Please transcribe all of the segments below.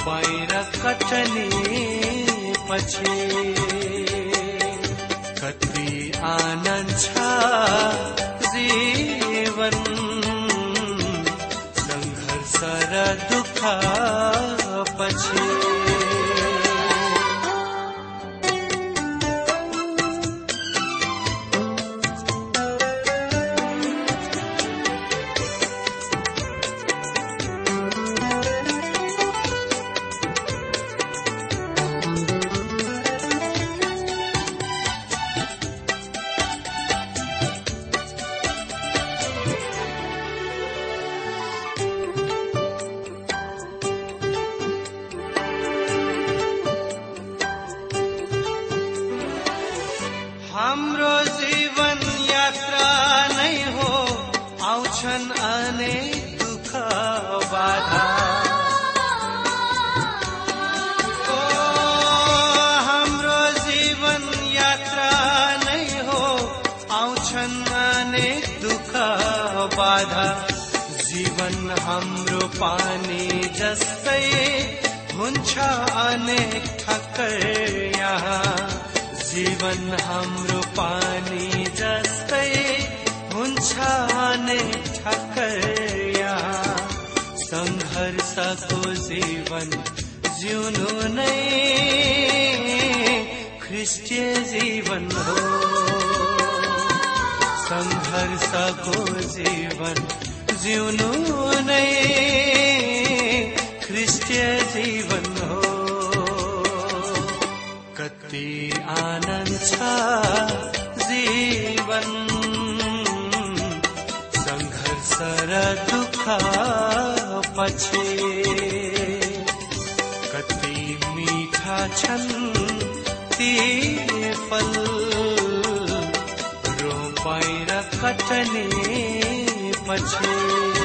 रोपाइ र कटनी पछि कति आनन्द छ जीवन सङ्घर्ष र दुःख अनेक दुःख बाधा। जीवन यात्रा हो अनेक दुःख बाधा। जीवन हाम्रो पानी जस्तै हुन्छ अनेक ठक्कर यहाँ। जीवन हाम्रो जीवन जिउनु नै ख्रिस्टीय जीवन हो। सङ्घर्षको जीवन जिउनु नै ख्रिस्टीय जीवन हो। कति आनन्द छ जीवन। सङ्घर्ष र दुःख पछि छन् ती फल। रोपाइ र कटनी पछि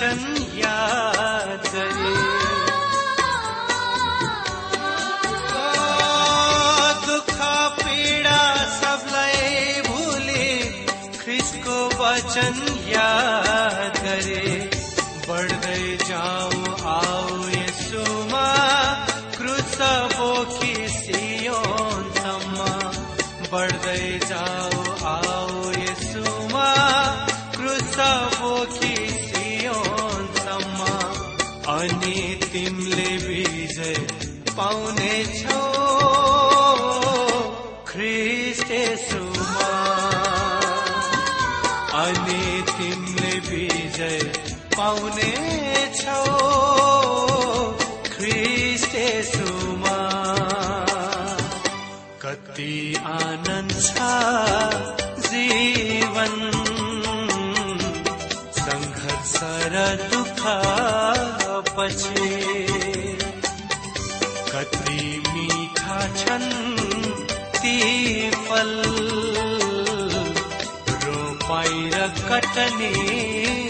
वचन याद गरे ओ, दुःख पीडा सबलाई भुली ख्रिस्टको वचन याद पाउने छौ। ख्रिस्ट यसुमा। कति आनन्द छ जीवन। सङ्घर्ष र दुःख पछि। कति मिठा छन् ती फल। रोपाइ र कटनी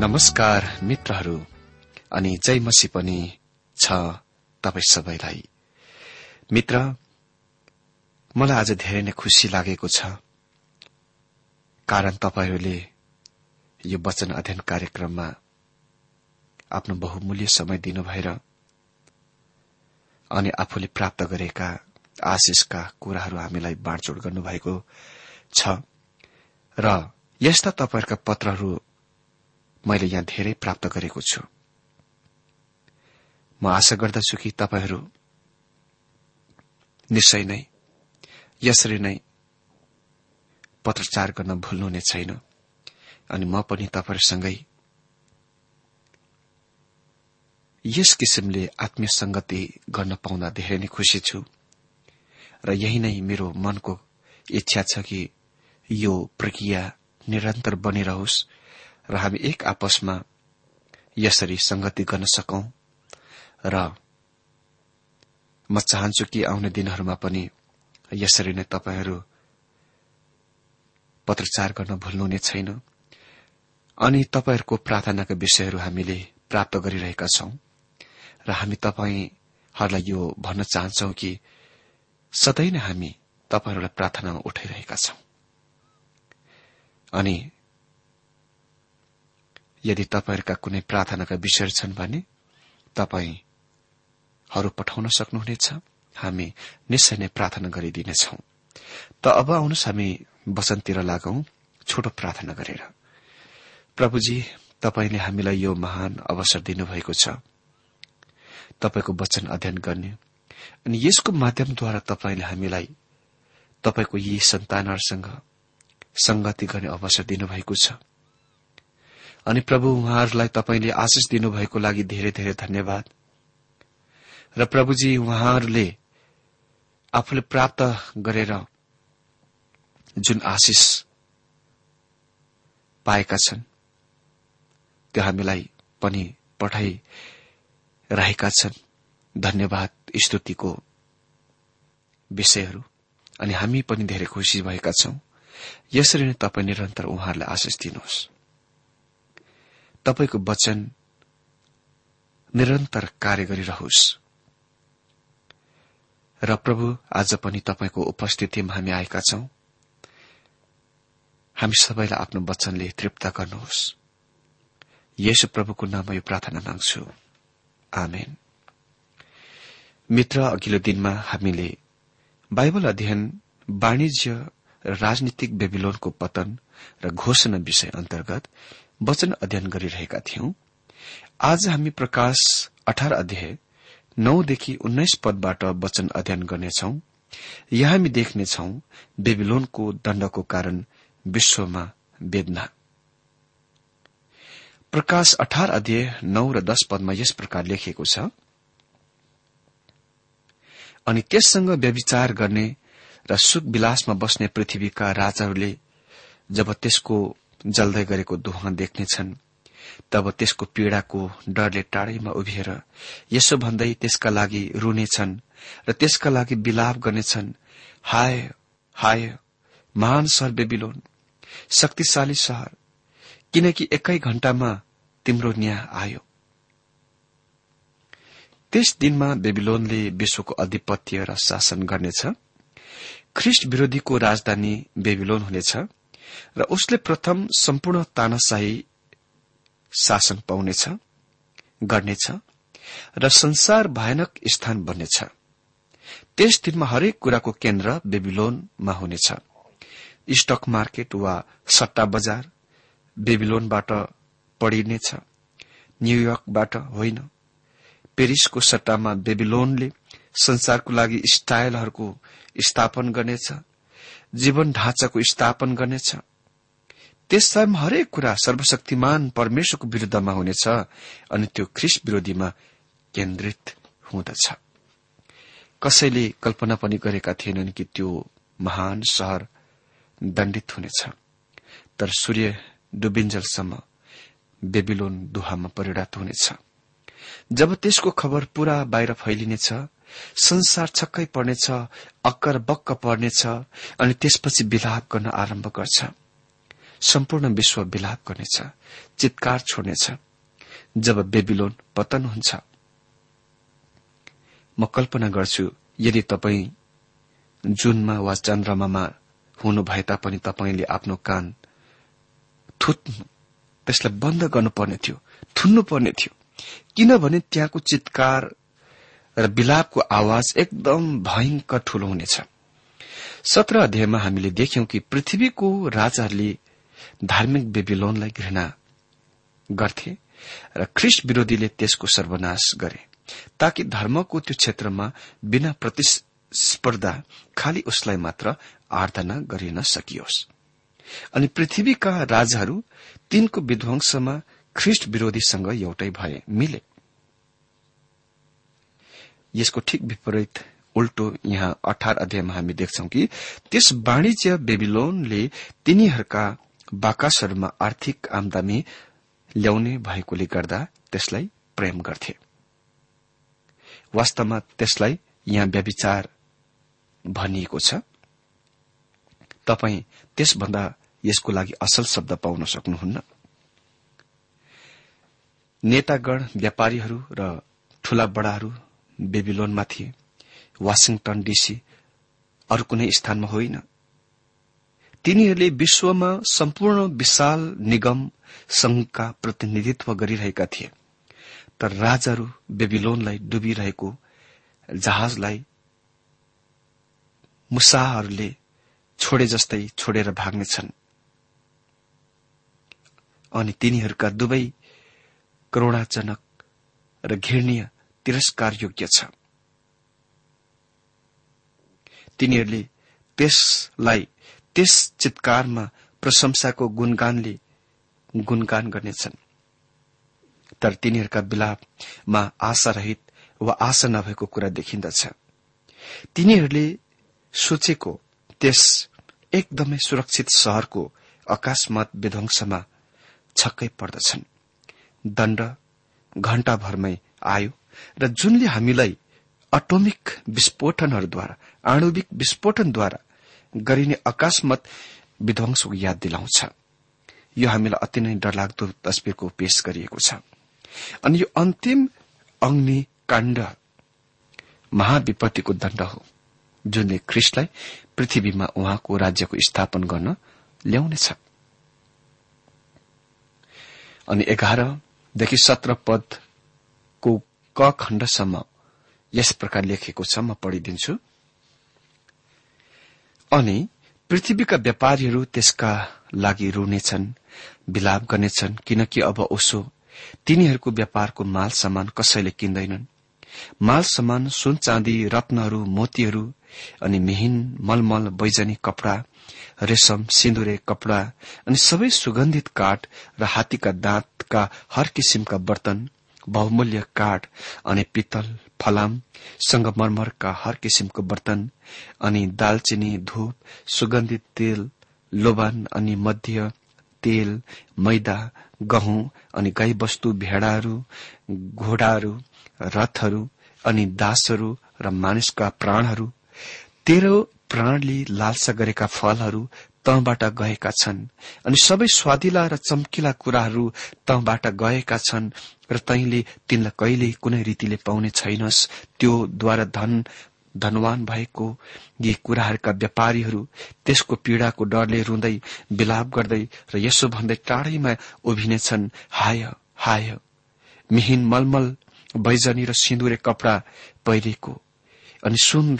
नमस्कार मित्रहरू। अनि जय मसी पनि छ तपाईँ सबैलाई। मित्र मलाई आज धेरै नै खुसी लागेको छ कारण तपाईँहरूले यो वचन अध्ययन कार्यक्रममा आफ्नो बहुमूल्य समय दिनुभएर अनि आफूले प्राप्त गरेका आशिषका कुराहरू हामीलाई बाँडचोड गर्नुभएको छ। र यस्ता तपाईँहरूका पत्रहरू मैले यहाँ धेरै प्राप्त गरेको छु। म आशा गर्दछु कि तपाईँहरू निश्चय नै यसरी नै पत्रचार गर्न भुल्नुहुने छैन अनि म पनि तपाईँहरूसँगै यस किसिमले आत्मीय संगति गर्न पाउँदा धेरै नै खुशी छु र यही नै मेरो मनको इच्छा छ कि यो प्रक्रिया निरन्तर बनिरहोस् र हामी एक आपसमा यसरी संगति गर्न सकौं। र म चाहन्छु कि आउने दिनहरूमा पनि यसरी नै तपाईँहरू पत्रचार गर्न भुल्नुहुने छैन। अनि तपाईँहरूको प्रार्थनाका विषयहरू हामीले प्राप्त गरिरहेका छौं। र हामी तपाईँहरूलाई यो भन्न चाहन्छौ कि सधैँ नै हामी तपाईँहरूलाई प्रार्थनामा उठाइरहेका छौं। अनि यदि तपाईँहरूका कुनै प्रार्थनाका विषय छन् भने तपाईँहरू पठाउन सक्नुहुनेछ। हामी निश्चय नै प्रार्थना गरिदिनेछौ। त अब आउनुहोस् हामी वसन्ततिर लागौं छोटो प्रार्थना गरेर। प्रभुजी तपाईँले हामीलाई यो महान अवसर दिनुभएको छ। तपाईँको वचन अध्ययन गर्ने अनि यसको माध्यमद्वारा तपाईँले हामीलाई तपाईँको यी सन्तानहरूसँग संगति गर्ने अवसर दिनुभएको छ। अनि प्रभु उहाँहरूलाई तपाईँले आशिष दिनुभएको लागि धेरै धेरै धन्यवाद। र प्रभुजी उहाँहरूले आफूले प्राप्त गरेर जुन आशिष पाएका छन् त्यो हामीलाई पनि पठाइरहेका छन्। धन्यवाद स्तुतिको विषयहरू। अनि हामी पनि धेरै खुशी भएका छौं। यसरी नै तपाईँ निरन्तर उहाँहरूलाई आशिष दिनुहोस्। तपाईँको वचन निरन्तर कार्य गरिरहोस्। र प्रभु आज पनि तपाईँको उपस्थितिमा हामी आएका छौं। हामी सबैलाई आफ्नो वचनले तृप्त गर्नुहोस्। यसो प्रभुको नाममा यो प्रार्थना माग्छु। आमेन। मित्र अघिल्लो दिनमा हामीले बाइबल अध्ययन वाणिज्य र राजनीतिक बेबिलोनको पतन र घोषणा विषय अन्तर्गत वचन अध्ययन गरिरहेका थियौं। आज हामी प्रकाश अठार अध्याय नौदेखि उन्नाइस पदबाट वचन अध्ययन गर्नेछौ। यहाँ हामी देख्नेछौ बेबिलोनको दण्डको कारण विश्वमा वेदना। प्रकाश अठार अध्यय नौ र दश पदमा यस प्रकार लेखिएको छ। अनि त्यससँग व्यविचार गर्ने र सुख विलासमा बस्ने पृथ्वीका राजाहरूले जब त्यसको जल्दै गरेको धुवा देख्नेछन्। तब त्यसको पीड़ाको डरले टाढैमा उभिएर यसो भन्दै त्यसका लागि रुनेछन् र त्यसका लागि विलाप गर्नेछन् हाय हाय महान सहर बेबिलोन शक्तिशाली सहर किनकि एकै घण्टामा तिम्रो न्याय आयो। त्यस दिनमा बेबिलोनले विश्वको अधिपत्य र शासन गर्नेछ। ख्रिष्ट विरोधीको राजधानी बेबिलोन हुनेछ। र उसले प्रथम सम्पूर्ण तानाशाही शासन पाउनेछ गर्नेछ र संसार भयानक स्थान बन्नेछ। त्यस दिनमा हरेक कुराको केन्द्र बेबिलोनमा हुनेछ। स्टक मार्केट वा सट्टा बजार बेबिलोनबाट पढिनेछ न्यूयोर्कबाट होइन। पेरिसको सट्टामा बेबिलोनले संसारको लागि स्टाइलहरूको स्थापन गर्नेछ जीवन ढाँचाको स्थापन गर्नेछ। समयमा हरेक कुरा सर्वशक्तिमान परमेश्वरको विरूद्धमा हुनेछ अनि त्यो ख्रिस विरोधीमा केन्द्रित हुँदछ। कसैले कल्पना पनि गरेका थिएनन् कि त्यो महान सहर दण्डित हुनेछ। तर सूर्य डुबिन्जलसम्म बेबिलोन दुहामा परिणत हुनेछ। जब त्यसको खबर पूरा बाहिर फैलिनेछ संसार छक्कै पर्नेछ अक्कर बक्क पर्नेछ अनि त्यसपछि विलाप गर्न आरम्भ गर्छ। सम्पूर्ण विश्व विलाप गर्नेछ चितकार छोड्नेछ। जब बेबिलोन पतन हुन्छ। म कल्पना गर्छु यदि तपाईँ जुनमा वा चन्द्रमामा हुनु भए तापनि तपाईँले आफ्नो कान थुत्नु त्यसलाई बन्द गर्नुपर्ने थियो थुन्नु पर्ने थियो। किनभने त्यहाँको चितकार र विलापको आवाज एकदम भयंकर ठूलो हुनेछ। सत्र अध्यायमा हामीले देख्यौं कि पृथ्वीको राजाहरूले धार्मिक बेबिलोनलाई घृणा गर्थे र ख्रिस्ट विरोधीले त्यसको सर्वनाश गरे ताकि धर्मको त्यो क्षेत्रमा बिना प्रतिस्पर्धा खालि उसलाई मात्र आराधना गरिन सकियोस्। अनि पृथ्वीका राजाहरू तिनको विध्वंसमा ख्रिष्ट विरोधीसँग एउटै भए मिले। यसको ठिक विपरीत उल्टो यहाँ अठार अध्यायमा हामी देख्छौ कि त्यस वाणिज्य बेबिलोनले तिनीहरूका बाकासहरूमा आर्थिक आमदानी ल्याउने भएकोले गर्दा त्यसलाई प्रेम गर्थे। वास्तवमा त्यसलाई यहाँ व्यविचार भनिएको छ। तपाई त्यसभन्दा यसको लागि असल शब्द पाउन सक्नुहुन्न। नेतागण व्यापारीहरू र ठूला बडाहरू बेबिलोनमा थिए। वासिङटन डीसी अरू कुनै स्थानमा होइन। तिनीहरूले विश्वमा सम्पूर्ण विशाल निगम संघका प्रतिनिधित्व गरिरहेका थिए। तर राजाहरू बेबिलोनलाई डुबिरहेको जहाजलाई मुसाहरूले छोडे जस्तै छोडेर भाग्नेछन्। अनि तिनीहरूका दुवै करूणाजनक र घृणीय तिरस्कार योग्य छ। तिनीहरूले त्यसलाई त्यस चितकारमा प्रशंसाको गुणगानले गुणगान गर्नेछन्। तर तिनीहरूका विलापमा आशा रहित वा आशा नभएको कुरा देखिन्दछ। तिनीहरूले सोचेको त्यस एकदमै सुरक्षित शहरको अकस्मात विध्वंसमा छक्कै पर्दछन्। दण्ड घण्टाभरमै आयो। र जुनले हामीलाई अटोमिक विस्फोटनहरूद्वारा आणुविक विस्फोटनद्वारा गरिने अकस्मात विध्वंसको याद दिलाउँछ। यो हामीलाई अति नै डरलाग्दो तस्विरको पेश गरिएको छ। अनि यो अन्तिम अग्नि काण्ड महाविपत्तिको दण्ड हो जुनले ख्रिस्टलाई पृथ्वीमा उहाँको राज्यको स्थापन गर्न ल्याउनेछ। अनि एघारदेखि सत्र पदको क खण्डसम्म यस प्रकार लेखेको छ म पढिदिन्छु। अनि पृथ्वीका व्यापारीहरू त्यसका लागि रुनेछन् विलाप गर्नेछन् किनकि अब उसो तिनीहरूको व्यापारको माल सामान कसैले किन्दैनन्। माल सामान सुन चाँदी रत्नहरू मोतीहरू अनि मिहिन मलमल वैजनिक कपड़ा रेशम सिन्दुरे कपड़ा अनि सबै सुगन्धित काठ र हात्तीका दाँतका हर किसिमका बर्तन बहुमूल्य काठ अनि पित्तल फलाम संगमरमरका हर किसिमको बर्तन अनि दालचिनी धूप सुगन्धित तेल लोबान अनि मध्य तेल मैदा गहुँ अनि गाई वस्तु भेडाहरू घोडाहरू रथहरू अनि दासहरू र मानिसका प्राणहरू तेह्र प्राणले लालसा गरेका फलहरू तँबाट गएका छन्। अनि सबै स्वादिला र चम्किला कुराहरू तँबाट गएका छन् र तैले तिनलाई कहिले कुनै रीतिले पाउने छैनस्। त्यो द्वारा धन धनवान भएको यी कुराहरूका व्यापारीहरू त्यसको पीड़ाको डरले रुँदै विलाप गर्दै र यसो भन्दै टाढैमा उभिनेछन् हाय हाय मिहिन मलमल बैजनी र सिन्दुरे कपड़ा पहिरेको। अनि सुन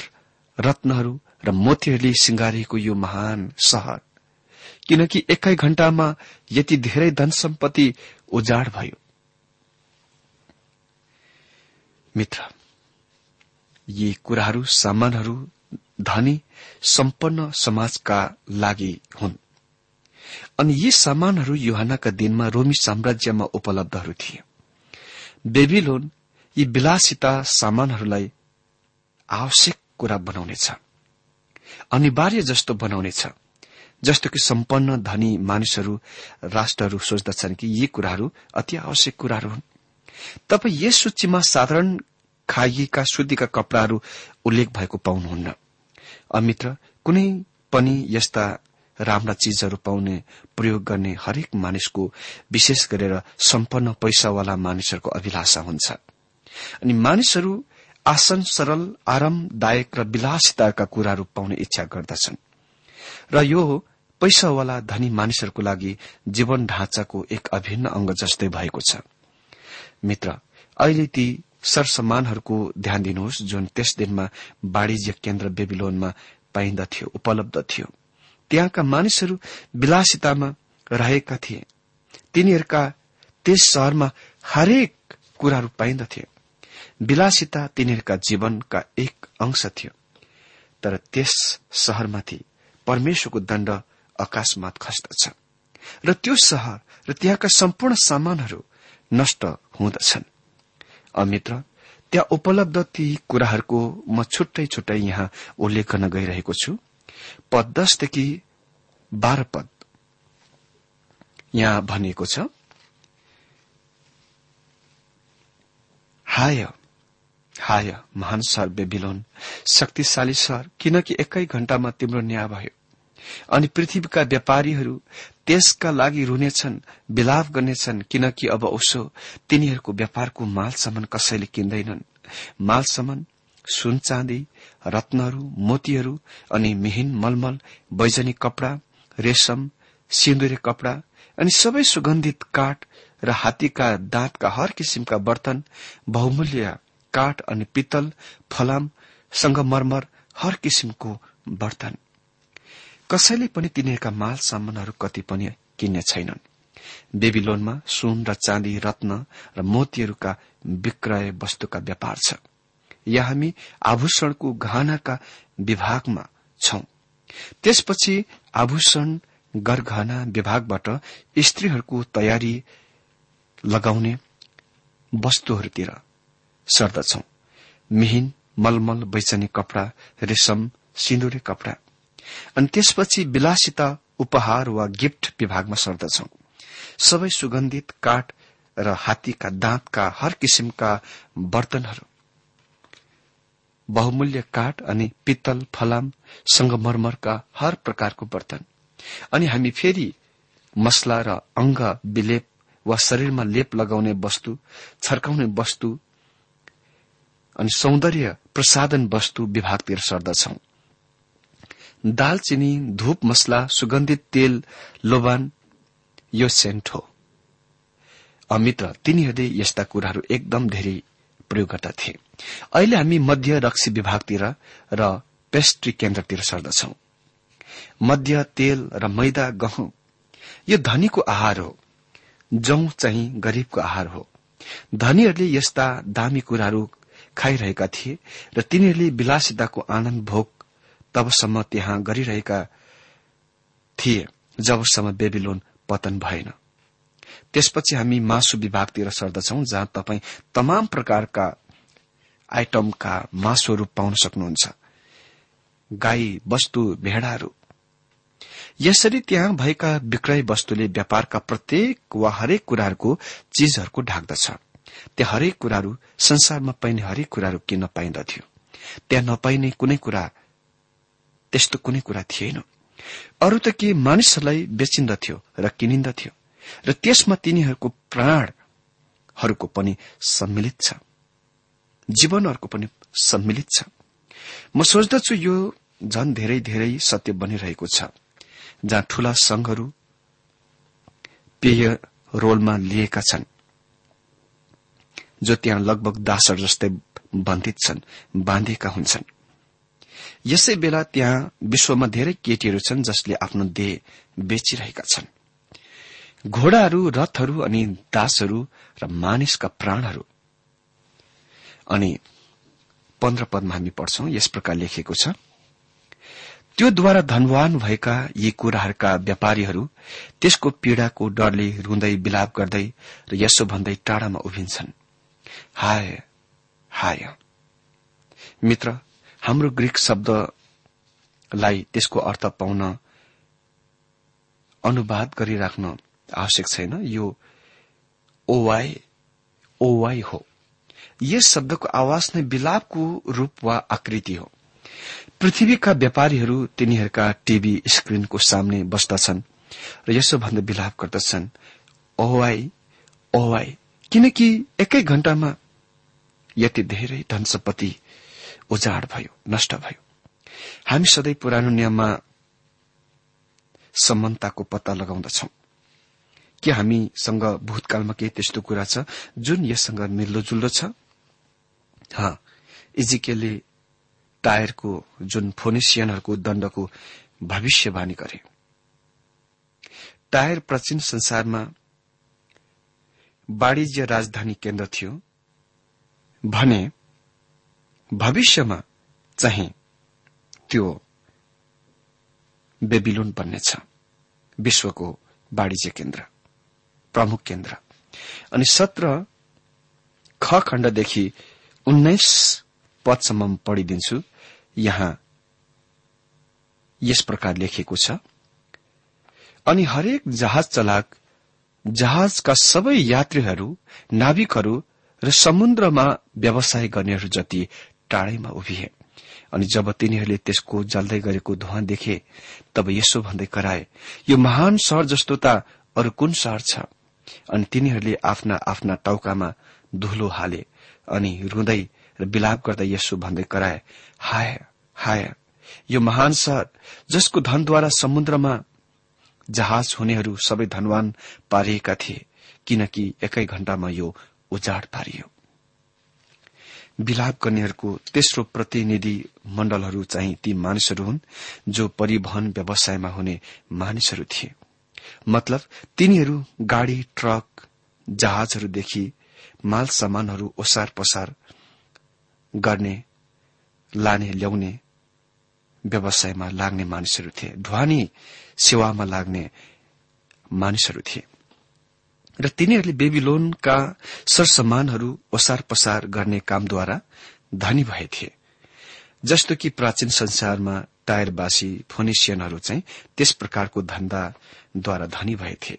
रत्नहरू र मोतीहरूले सिंगारिएको यो महान सहर। किनकि एकै घण्टामा यति धेरै धन सम्पत्ति उजाड भयो। मित्र यी कुराहरू सामानहरू धनी सम्पन्न समाजका लागि हुन्। अनि यी सामानहरू युहानका दिनमा रोमी साम्राज्यमा उपलब्धहरू थिए। बेबिलोन यी विलासिता सामानहरूलाई आवश्यक कुरा बनाउनेछ। अनिवार्य जस्तो बनाउनेछ। जस्तो कि सम्पन्न धनी मानिसहरू राष्ट्रहरू सोच्दछन् कि यी कुराहरू अति आवश्यक कुराहरू हुन्। तपाईँ यस सूचीमा साधारण खाइएका शुद्धिका कपड़ाहरू उल्लेख भएको पाउनुहुन्न। अमित्र कुनै पनि यस्ता राम्रा चिजहरू पाउने प्रयोग गर्ने हरेक मानिसको विशेष गरेर सम्पन्न पैसावाला मानिसहरूको अभिलाषा हुन्छ। अनि मानिसहरू आसन सरल आरामदायक र विलासिताका कुराहरू पाउने इच्छा गर्दछन्। र यो पैसावाला धनी मानिसहरूको लागि जीवन ढाँचाको एक अभिन्न अंग जस्तै भएको छ। मित्र अहिले ती सरसमानहरूको ध्यान दिनुहोस् जुन त्यस दिनमा वाणिज्य केन्द्र बेबिलोनमा पाइन्दथ्यो उपलब्ध थियो। त्यहाँका मानिसहरू विलासितामा रहेका थिए। तिनीहरूका त्यस शहरमा हरेक कुराहरू पाइन्दथे विलासिता तिनीहरूका जीवनका एक अंश थियो। तर त्यस शहरमाथि परमेश्वरको दण्ड अकाशमात खस्दछ र त्यो शहर र त्यहाँका सम्पूर्ण सामानहरू नष्ट हुँदछन्। अमित्र त्यहाँ उपलब्ध ती कुराहरूको म छुट्टै छुट्टै यहाँ उल्लेख गर्न गइरहेको छु। पद दसदेखि बाह्र पद। यहाँ भनिएको छ हाय हाय महान सर बेबिलोन शक्तिशाली सर किनकि एकै घण्टामा तिम्रो न्याय भयो। अनि पृथ्वीका व्यापारीहरू त्यसका लागि रुनेछन् विलाप गर्नेछन् किनकि अब उसो तिनीहरूको व्यापारको माल सामान कसैले किन्दैनन्। माल सामान सुन चाँदी रत्नहरू मोतीहरू अनि मिहिन मलमल वैजनिक कपड़ा रेशम सिन्दुरे कपड़ा अनि सबै सुगन्धित काठ र हात्तीका दाँतका हर किसिमका बर्तन बहुमूल्य काठ अनि पित्तल फलाम संगमरमर हर किसिमको बर्तन। कसैले पनि तिनीहरूका माल सामानहरू कति पनि किन्ने छैनन्। बेबिलोनमा सुन र चाँदी रत्न र मोतीहरूका विक्रय वस्तुका व्यापार छ। यहाँ हामी आभूषणको गहनाका विभागमा छौं। त्यसपछि आभूषण गरगहना विभागबाट स्त्रीहरूको तयारी लगाउने वस्तुहरूतिर सर्दछौ। मिहिन मलमल वैचनिक कपड़ा रेशम सिन्दुरे कपड़ा। अनि त्यसपछि विलासिता उपहार वा गिफ्ट विभागमा सर्दछौ। सबै सुगन्धित काठ र हात्तीका दाँतका हर किसिमका बर्तनहरू। बहुमूल्य काठ अनि पित्तल फलाम संगमरमरका हर प्रकारको बर्तन। अनि हामी फेरि मसला र अंग विलेप वा शरीरमा लेप लगाउने वस्तु छर्काउने वस्तु अनि सौन्दर्य प्रसादन वस्तु विभागतिर सर्दछौ। दालचिनी धूप मसला सुगन्धित तेल लोबान यो सेन्ट हो अमित्र तिनीहरूले यस्ता कुराहरू एकदम धेरै प्रयोग गर्दा थिए अहिले हामी मध्य रक्सी विभागतिर र पेस्ट्री केन्द्रतिर सर्दछौ। मध्य तेल र मैदा गहुँ। यो धनीको आहार हो। जौ चाहिँ गरीबको आहार हो। धनीहरूले यस्ता दामी कुराहरू खाइरहेका थिए र तिनीहरूले विलासिताको आनन्द भोग तबसम्म त्यहाँ गरिरहेका थिए जबसम्म बेबिलोन पतन भएन। त्यसपछि हामी मासु विभागतिर सर्दछौ जहाँ तपाईँ तमाम प्रकारका आइटमका मासुहरू पाउन सक्नुहुन्छ। गाई वस्तु भेडाहरू। यसरी त्यहाँ भएका विक्रय वस्तुले व्यापारका प्रत्येक वा हरेक कुराहरूको चीजहरूको ढाक्दछ। त्यहाँ हरेक कुराहरू संसारमा पाइने हरेक कुराहरू किन्न पाइन्दथ्यो त्यहाँ नपाइने कुनै कुरा त्यस्तो कुनै कुरा थिएन। अरू त के मानिसहरूलाई बेचिन्दथ्यो र किनिन्दथ्यो। र त्यसमा तिनीहरूको प्राणहरूको पनि सम्मिलित छ। जीवनहरूको पनि सम्मिलित छ। म सोच्दछु यो झन धेरै धेरै सत्य बनिरहेको छ। जहाँ ठूला संघहरू पेय रोलमा लिएका छन्। जो त्यहाँ लगभग दासहरू जस्तै बन्धित छन् बाँधिएका हुन्छन्। यसै बेला त्यहाँ विश्वमा धेरै केटीहरू छन् जसले आफ्नो देह बेचिरहेका छन्। घोडाहरू रथहरू अनि दासहरू र मानिसका प्राणहरू। अनि पन्ध्र पदमा हामी पढ्छौं यस प्रकार लेखिएको छ त्योद्वारा धनवान भएका यी कुराहरूका व्यापारीहरू त्यसको पीड़ाको डरले रुँदै विलाप गर्दै र यसो भन्दै टाढामा उभिन्छन्। हाय हाय। मित्र हाम्रो ग्रीक शब्दलाई त्यसको अर्थ पाउन अनुवाद गरिराख्न आवश्यक छैन। यो ओवाई ओवाई हो। यस शब्दको आवाज नै विलापको रूप वा आकृति हो। पृथ्वीका व्यापारीहरू तिनीहरूका टीभी स्क्रिनको सामने बस्दछन् र यसो भन्दा विलाप गर्दछन् ओवाई ओवाई किनकि एकै घण्टामा यति धेरै धन सम्पत्ति उजाड भयो नष्ट भयो। हामी सधैँ पुरानो नियममा समानताको पत्ता लगाउँदछौ। के हामीसँग भूतकालमा केही त्यस्तो कुरा छ जुन यससँग मिल्दोजुल्दो छ? इजिकेले टायरको जुन फोनिसियनहरूको दण्डको भविष्यवाणी गरे। टायर प्राचीन संसारमा वाणिज्य राजधानी केन्द्र थियो भने भविष्यमा चाहिँ त्यो बेबिलोन बन्नेछ विश्वको वाणिज्य केन्द्र प्रमुख केन्द्र। अनि सत्र ख खण्डदेखि उन्नाइस पदसम्म पढिदिन्छु। यहाँ यस प्रकार लेखिएको छ। अनि हरेक जहाज चलाक जहाजका सबै यात्रीहरू नाविकहरू र समुद्रमा व्यवसाय गर्नेहरू जति टाढैमा उभिए। अनि जब तिनीहरूले त्यसको जल्दै गरेको धुवा देखे तब यसो भन्दै कराए यो महान शहर जस्तो त अरू कुन शहर छ? अनि तिनीहरूले आफ्ना आफ्ना टाउकामा धुलो हाले अनि रुँदै र विलाप गर्दा यसो भन्दै कराए हाय हाय यो महान शहर जसको धनद्वारा समुद्रमा जहाज हुनेहरू सबै धनवान पारिएका थिए किनकि एकै घण्टामा यो उजाड पारियो। विलाप गर्नेहरूको तेस्रो प्रतिनिधि मण्डलहरू चाहिँ ती मानिसहरू हुन् जो परिवहन व्यवसायमा हुने मानिसहरू थिए। मतलब तिनीहरू गाड़ी ट्रक जहाजहरूदेखि माल सामानहरू ओसार पसार गर्ने लाने ल्याउने व्यवसायमा लाग्ने मानिसहरू थिए। ढुवानी सेवामा लाग्ने मानिसहरू थिए। र तिनीहरूले बेबिलोनका सरसम्मानहरू ओसार पसार गर्ने कामद्वारा धनी भए थिए। जस्तो कि प्राचीन संसारमा टायरवासी फोनिसियनहरू चाहिँ त्यस प्रकारको धन्दाद्वारा धनी भए थिए।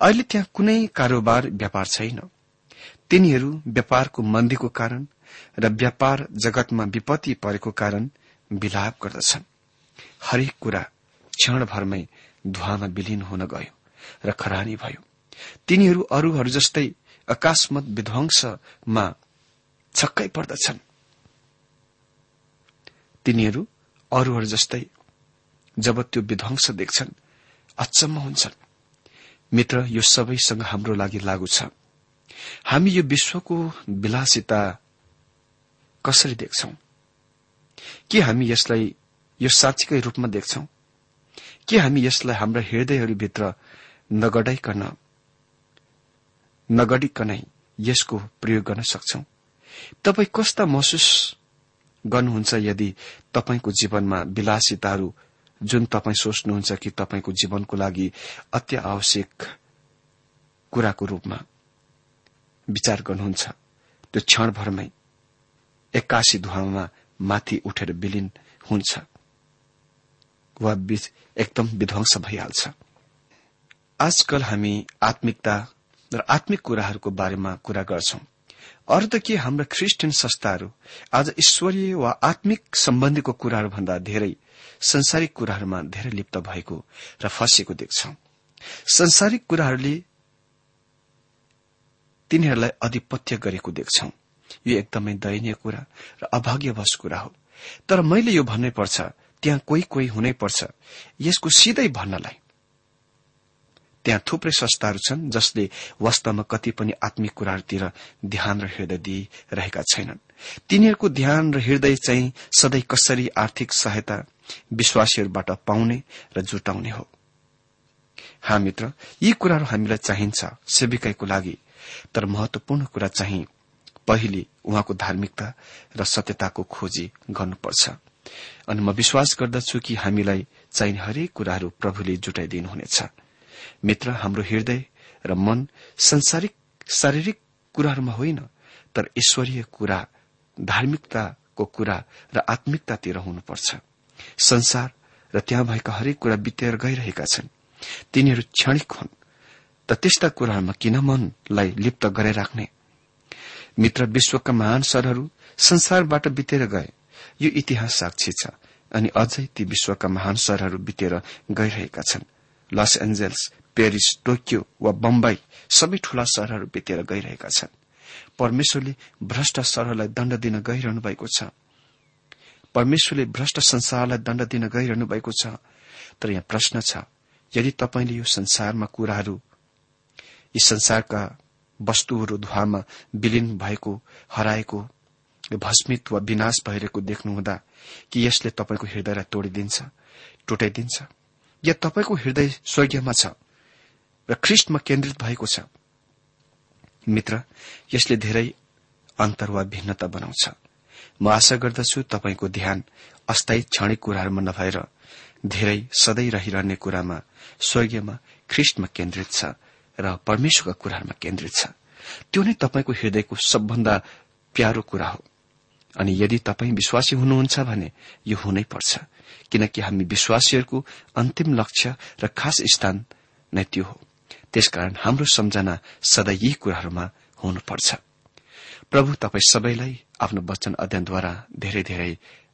अहिले त्यहाँ कुनै कारोबार व्यापार छैन। तिनीहरू व्यापारको मन्दीको कारण र व्यापार जगतमा विपत्ति परेको कारण विलाप गर्दछन्। हरेक कुरा क्षणभरमै धुवामा विलिन हुन गयो र खरानी भयो। तिनीहरू अरूहरू जस्तै अकास्मत विध्वंसमा छक्कै पर्दछन्। तिनीहरू अरूहरू जस्तै जब त्यो विध्वंस देख्छन् अचम्म हुन्छन्। मित्र यो सबैसँग हाम्रो लागि लागू छ। हामी यो विश्वको विलासिता कसरी देख्छौ? के हामी यसलाई यो साँच्चीकै रूपमा देख्छौ? के हामी यसलाई हाम्रा हृदयहरूभित्र नगडाइकन नगडिकनै यसको प्रयोग गर्न सक्छौ? तपाई कस्ता महसुस गर्नुहुन्छ यदि तपाईँको जीवनमा विलासिताहरू जुन तपाईँ सोच्नुहुन्छ कि तपाईँको जीवनको लागि अत्य आवश्यक कुराको रूपमा विचार गर्नुहुन्छ त्यो क्षणभरमै एक्कासी धुवामा माथि उठेर विलिन हुन्छ? वा बीच एकदम विध्वंस भइहाल्छ। आजकल हामी आत्मिकता र आत्मिक कुराहरूको बारेमा कुरा गर्छौं। अरू त के हाम्रा क्रिस्चियन संस्थाहरू आज ईश्वरीय वा आत्मिक सम्बन्धीको कुराहरू भन्दा धेरै संसारिक कुराहरूमा धेरै लिप्त भएको र फँसेको देख्छौ। संसारिक कुराहरूले तिनीहरूलाई अधिपत्य गरेको देख्छौ। यो एकदमै दयनीय कुरा र अभाग्यवश कुरा हो। तर मैले यो भन्नै पर्छ त्यहाँ कोही कोही हुनै पर्छ। यसको सिधै भन्नलाई। त्यहाँ थुप्रै संस्थाहरू छन् जसले वास्तवमा कति पनि आत्मिक कुराहरूतिर ध्यान र हृदय दिइरहेका छैनन्। तिनीहरूको ध्यान र हृदय चाहिँ सधैँ कसरी आर्थिक सहायता विश्वासीहरूबाट पाउने र जुटाउने हो। हा मित्र यी कुराहरू हामीलाई चाहिन्छ सेविकाईको लागि। तर महत्वपूर्ण कुरा चाहिँ पहिले उहाँको धार्मिकता र सत्यताको खोजी गर्नुपर्छ। अनि म विश्वास गर्दछु कि हामीलाई चाहिने हरेक कुराहरू प्रभुले जुटाइदिनुहुनेछ मित्र हाम्रो हृदय र मन संसारिक शारीरिक कुराहरूमा होइन तर ईश्वरीय कुरा धार्मिकताको कुरा र आत्मिकतातिर हुनुपर्छ। संसार र त्यहाँ भएका हरेक कुरा बितेर गइरहेका छन्। तिनीहरू क्षणिक हुन् त त्यस्ता कुराहरूमा किन मनलाई लिप्त राख्ने मित्र विश्वका महान सरहरू संसारबाट बितेर गए। यो इतिहास साक्षी छ अनि अझै ती विश्वका महान सरहरू बितेर गइरहेका छन्। लस एन्जल्स पेरिस टोकियो वा बम्बई सबै ठूला शहरहरू बितेर गइरहेका छन्। परमेश्वरले भ्रष्ट शहरलाई दण्ड दिन गइरहनु भएको छ। परमेश्वरले भ्रष्ट संसारलाई दण्ड दिन गइरहनु भएको छ। तर यहाँ प्रश्न छ यदि तपाईँले यो संसारमा कुराहरू यी संसारका वस्तुहरू धुवामा विलिन भएको हराएको भस्मित वा विनाश भइरहेको देख्नुहुँदा कि यसले तपाईँको हृदयलाई तोडिदिन्छ टुटाइदिन्छ। या तपाईँको हृदय स्वर्गीयमा छ र ख्रिस्टमा केन्द्रित भएको छ। मित्र यसले धेरै अन्तर वा भिन्नता बनाउँछ। म आशा गर्दछु तपाईँको ध्यान अस्थायी क्षणिक कुराहरूमा नभएर धेरै सधैँ रहिरहने कुरामा स्वर्गीयमा ख्रिस्टमा केन्द्रित छ र परमेश्वरका कुराहरूमा केन्द्रित छ। त्यो नै तपाईँको हृदयको सबभन्दा प्यारो कुरा हो। अनि यदि तपाईँ विश्वासी हुनुहुन्छ भने यो हुनै पर्छ किनकि हामी विश्वासीहरूको अन्तिम लक्ष्य र खास स्थान नै त्यो हो। त्यसकारण हाम्रो सम्झना सदा यी कुराहरूमा हुनुपर्छ। प्रभु तपाईँ सबैलाई आफ्नो वचन अध्ययनद्वारा धेरै धेरै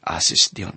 आशिष दिउन्।